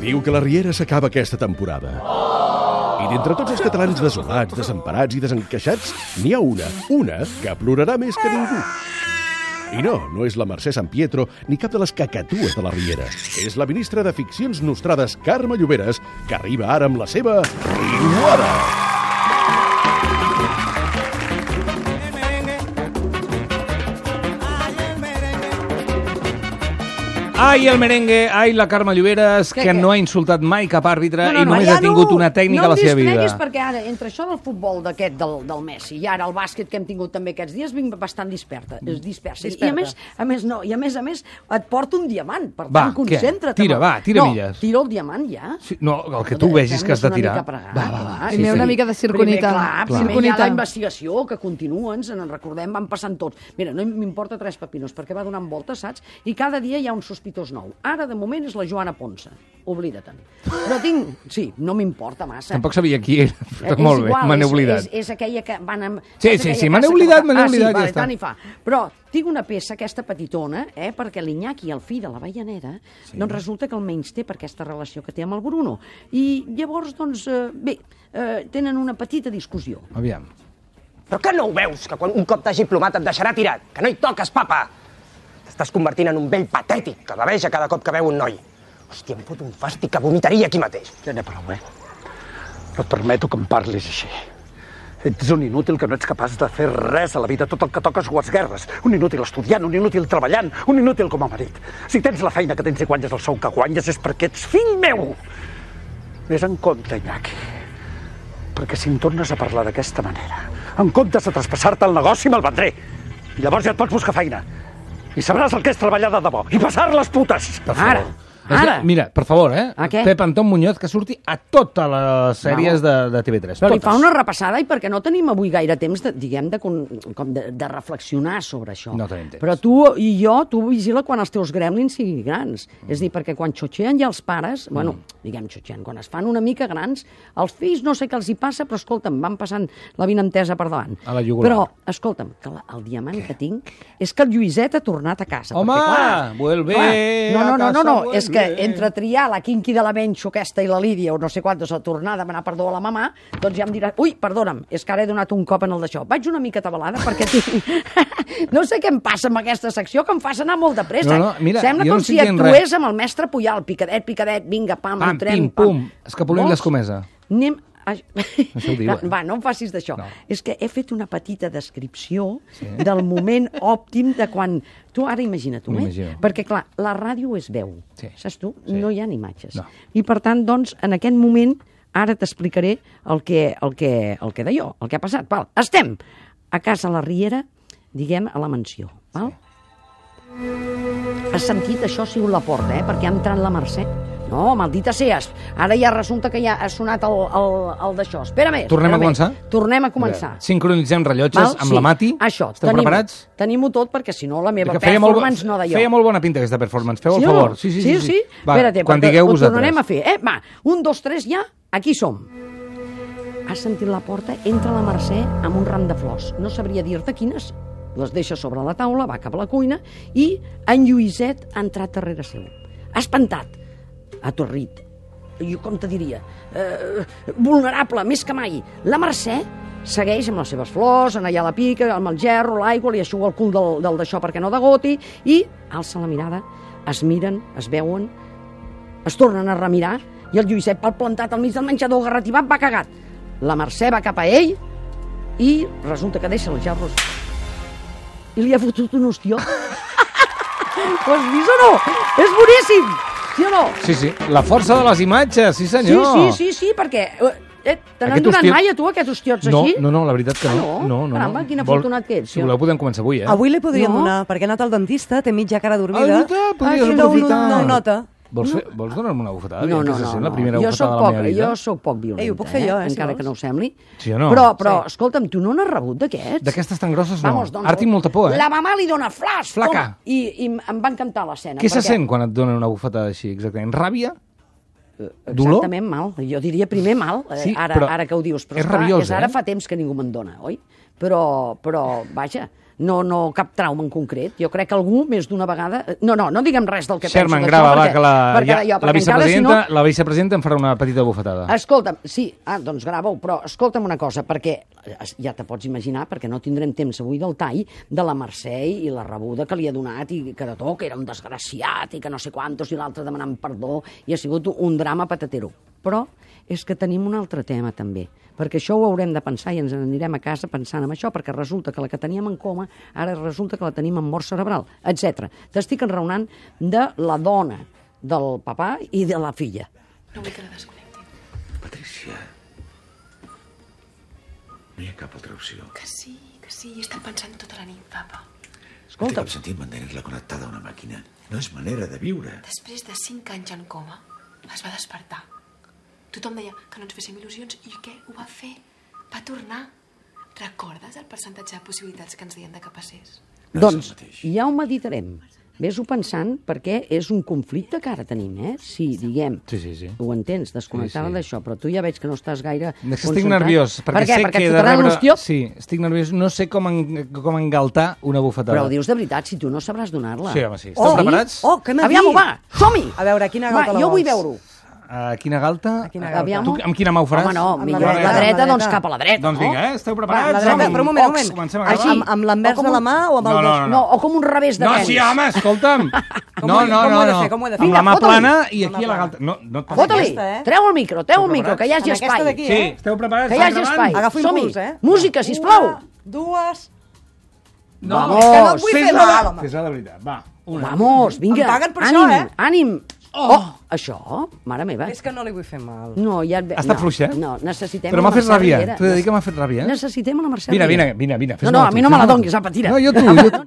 Diu que la Riera s'acaba aquesta temporada. I d'entre tots els catalans desolats, desemparats i desencaixats, n'hi ha una, una, que plorarà més que ningú. I no, no és la Mercè San Pietro ni cap de les cacatues de la Riera. És la ministra de Ficcions Nostrades, Carme Lloberes, que arriba ara amb la seva Riuada. Ai, el merengue, ai, la Carme Lloberes, que què? no ha insultat mai cap àrbitre No, no, i no, només ja ha tingut no, una tècnica no a la seva em vida. distreguis perquè ara, entre això del futbol d'aquest, del, del Messi, i ara el bàsquet que hem tingut també aquests dies, vinc bastant disperta, és dispersa. I a Disperta. més, a més, no, i a més a més, et porto un diamant, per Va, tant, què? concentra't. Tira, va, tira no, milles. tira el diamant ja. Sí, no, el que tu vegis que has de tirar. Una mica pregar, Va, va, va. Sí, Primer sí. una mica de circonita. Primer, clar, Clar. primer hi ha la investigació, que continua, ens en recordem, van passant tots. Mira, no m'importa tres pepinos, perquè va donant voltes, saps? I cada dia hi ha un sospitós nou. Ara, de moment, és la Joana Ponsa. Oblida-te'n. Però tinc... Sí, no m'importa massa. Tampoc sabia qui era. Eh, Però molt és bé, igual, me n'he és- oblidat. És, és aquella que van amb... Sí, és sí, sí, me n'he oblidat, me n'he ah, oblidat, sí, ja vale, està. tant fa. Però tinc una peça, aquesta petitona, eh, perquè l'Iñaki, el fill de la Veianera, sí. doncs resulta que el menys té per aquesta relació que té amb el Bruno. I llavors, doncs, eh, bé, eh, tenen una petita discussió. Aviam. Però que no ho veus, que quan un cop t'hagi plomat et deixarà tirat? Que no hi toques, papa! T'estàs convertint en un vell patètic que baveja cada cop que veu un noi. Hòstia, em fot un fàstic que vomitaria aquí mateix. Ja n'he prou, eh? No et permeto que em parlis així. Ets un inútil que no ets capaç de fer res a la vida. Tot el que toques ho esguerres. Un inútil estudiant, un inútil treballant, un inútil com a marit. Si tens la feina que tens i guanyes el sou que guanyes és perquè ets fill meu. Ves en compte, Iñaki. Perquè si em tornes a parlar d'aquesta manera, en comptes de traspassar-te el negoci, me'l vendré. Llavors ja et pots buscar feina. I sabràs el que és treballar de debò. I passar les putes. Per Ara, ara. mira, per favor, eh? A què? Pep Anton Muñoz, que surti a totes les sèries de, de TV3. Però li totes. fa una repassada i perquè no tenim avui gaire temps, de, diguem, de, com de, de reflexionar sobre això. No tenim temps. Però tu i jo, tu vigila quan els teus gremlins siguin grans. És a dir, perquè quan xotxeen ja els pares, bueno, diguem xotxeen, quan es fan una mica grans, els fills no sé què els hi passa, però escolta'm, van passant la vinentesa per davant. A la jugular. Però, escolta'm, que la, el diamant que tinc és que el Lluïset ha tornat a casa. Home, perquè, clar, vuelve clar, no, no, a no, no, no, és que vuelve. entre triar la Quinqui de la Benxo aquesta i la Lídia o no sé quantos a tornar a demanar perdó a la mamà, doncs ja em dirà, ui, perdona'm, és que ara he donat un cop en el d'això. Vaig una mica atabalada perquè tinc... no sé què em passa amb aquesta secció, que em fas anar molt de pressa. No, no, mira, Sembla jo no com si actués res. amb el mestre Puyal, picadet, picadet, vinga, pam, Pam, entrem, pim, pum, escapolint Vols? l'escomesa. Anem... Això ho diu, eh? Va, no em facis d'això. No. És que he fet una petita descripció sí. del moment òptim de quan... Tu ara imagina't eh? M'imagino. Perquè, clar, la ràdio és veu, Sí. saps tu? Sí. No hi ha imatges. No. I, per tant, doncs, en aquest moment, ara t'explicaré el que, el, que, el que d'allò, el que ha passat. Val. Estem a casa la Riera, diguem, a la mansió. Val? Has sentit això, si la porta, eh? Perquè ha entrat la Mercè. No, maldita seas. Ara ja resulta que ja ha sonat el, el, el d'això. Espera més. Tornem espera a començar? Més. Tornem a començar. Sincronitzem rellotges Val? amb la Mati. Això, Esteu tenim, preparats? Tenim-ho tot, perquè si no la meva Que feia molt, performance no d'allò. feia molt bona pinta aquesta performance. Feu Sí el favor. Sí, sí, sí. sí, sí. Va, Espera't, quan perquè digueu ho vosaltres. tornarem a fer. Eh, va, un, dos, tres, ja, aquí som. Has sentit la porta, entra la Mercè amb un ram de flors. No sabria dir-te quines. Les deixa sobre la taula, va cap a la cuina i en Lluïset ha entrat darrere seu. Espantat, atorrit, jo com te diria, eh, vulnerable, més que mai. La Mercè segueix amb les seves flors, en allà la pica, amb el gerro, l'aigua, li aixuga el cul del, del d'això perquè no degoti, i alça la mirada, es miren, es veuen, es tornen a remirar, i el Lluïset, pel plantat al mig del menjador, garrativat, va cagat. La Mercè va cap a ell, i resulta que deixa els gerros i li ha fotut un hostió. Ho has vist o no? És boníssim! Sí o no? Sí, sí. La força de les imatges, sí Sí, senyor. sí, sí, sí, perquè... Eh, te n'han donat hostió- mai a tu aquests hostiots No, així? no, no, la veritat que Ah, no. no? no, no, Caramba, no. quin Vol- afortunat que ets, Si voleu podem començar avui, eh? Avui li podríem No. donar, perquè ha anat al dentista, té mitja cara Ah, dormida. veritat, podries Així no, aprofitar. no, no ho nota. Vols, fer, vols donar-me una bufetada? No, no, se no, no. la primera jo soc poc, meva vida? jo sóc poc violenta, Ei, ho puc fer jo, eh, si encara vols. que no ho sembli. Sí o no? Però, però Sí. escolta'm, tu no n'has rebut d'aquests? D'aquestes tan grosses no. Vamos, doncs, Ara tinc molta por, eh? La mamà li dona flash, Flaca. toma, i, i em va encantar l'escena. Què se perquè- sent quan et donen una bufetada així, exactament? Ràbia? Dolor? Exactament mal. Jo diria primer mal, eh, Sí, ara, ara que ho dius. Però és esclar, rabiós, és ara eh? fa temps que ningú me'n dona, oi? Però, però vaja, no, no cap trauma en concret. Jo crec que algú més d'una vegada... No, no, no diguem res del que Sherman, penso grava, d'això, va, perquè, que la, perquè, ja, jo, la, perquè encara, si vicepresidenta, no, la vicepresidenta em farà una petita bufetada. Escolta'm, sí, ah, doncs grava-ho, però escolta'm una cosa, perquè eh, ja te pots imaginar, perquè no tindrem temps avui del tall, de la Mercè i la rebuda que li ha donat i que de tot, que era un desgraciat i que no sé quantos, i l'altre demanant perdó, i ha sigut un drama patatero. Però és que tenim un altre tema també, perquè això ho haurem de pensar i ens n'anirem a casa pensant en això, perquè resulta que la que teníem en coma ara resulta que la tenim en mort cerebral, etc. T'estic enraonant de la dona, del papà i de la filla. No vull que la desconnectin. Patricia, no hi ha cap altra opció. Que sí, que sí, he estat pensant tota la nit, papa. No té Escolta, cap sentit mantenir-la connectada a una màquina. No és manera de viure. Després de cinc anys en coma, es va despertar. Tothom deia que no ens féssim il·lusions i què? Ho va fer. Va tornar. Recordes el percentatge de possibilitats que ens deien de que passés? No doncs ja ho meditarem. Ves-ho pensant perquè és un conflicte que ara tenim, eh? Si, diguem, Sí, sí, sí. ho entens, desconnectar-la Sí, sí. d'això, però tu ja veig que no estàs gaire estic concentrat. nerviós, perquè per què? sé perquè que de rebre... l'hostió? Sí, estic nerviós. No sé com, en, com engaltar una bufetada. Però ho dius de veritat, si tu no sabràs donar-la. Sí, home, sí. Esteu preparats? Oh, què m'ha Aviam, dit? va, som-hi! A veure, quina Va, galta la jo vull vols? veure-ho. A quina galta? A quina galta? Aviam. Tu, amb quina mà ho faràs? Home, no, Amb la millor la amb la dreta, doncs cap a la dreta, Doncs vinga, no? eh? Esteu Va, preparats? la dreta, Som-hi. però un moment, un moment. Comencem a Així. gravar. Amb, amb l'envers de la mà o amb el No, no, no, No, o com un revés de No, tenis. sí, home, escolta'm. No, he- no, com ho no, he de no. fer, com ho he de Amb fer? la mà plana i Amb aquí a la la galta. No, no et. Fota-li, eh? treu el micro, treu el micro, que hi hagi Amb espai. Sí, eh? esteu preparats? Que hi Va, hagi espai. Agafo impuls, eh? Música, sisplau. Dues... No, que no et vull fer fes-la de- mal, home. Fes-la de veritat, va. Una. Vamos, vinga. Em paguen per ànim, això, eh? Ànim. Oh, això, mare meva. És que no li vull fer mal. No, ja... et ve- Ha estat no, fluix, eh? No, necessitem... Però la m'ha fet ràbia. Riera. T'ho he de dir que m'ha fet ràbia. eh? Necessitem la Mercè Vine, Riera. vine, vine, vine. No, no, a mi no me la donis, apa, tira. No, jo tu, jo tu.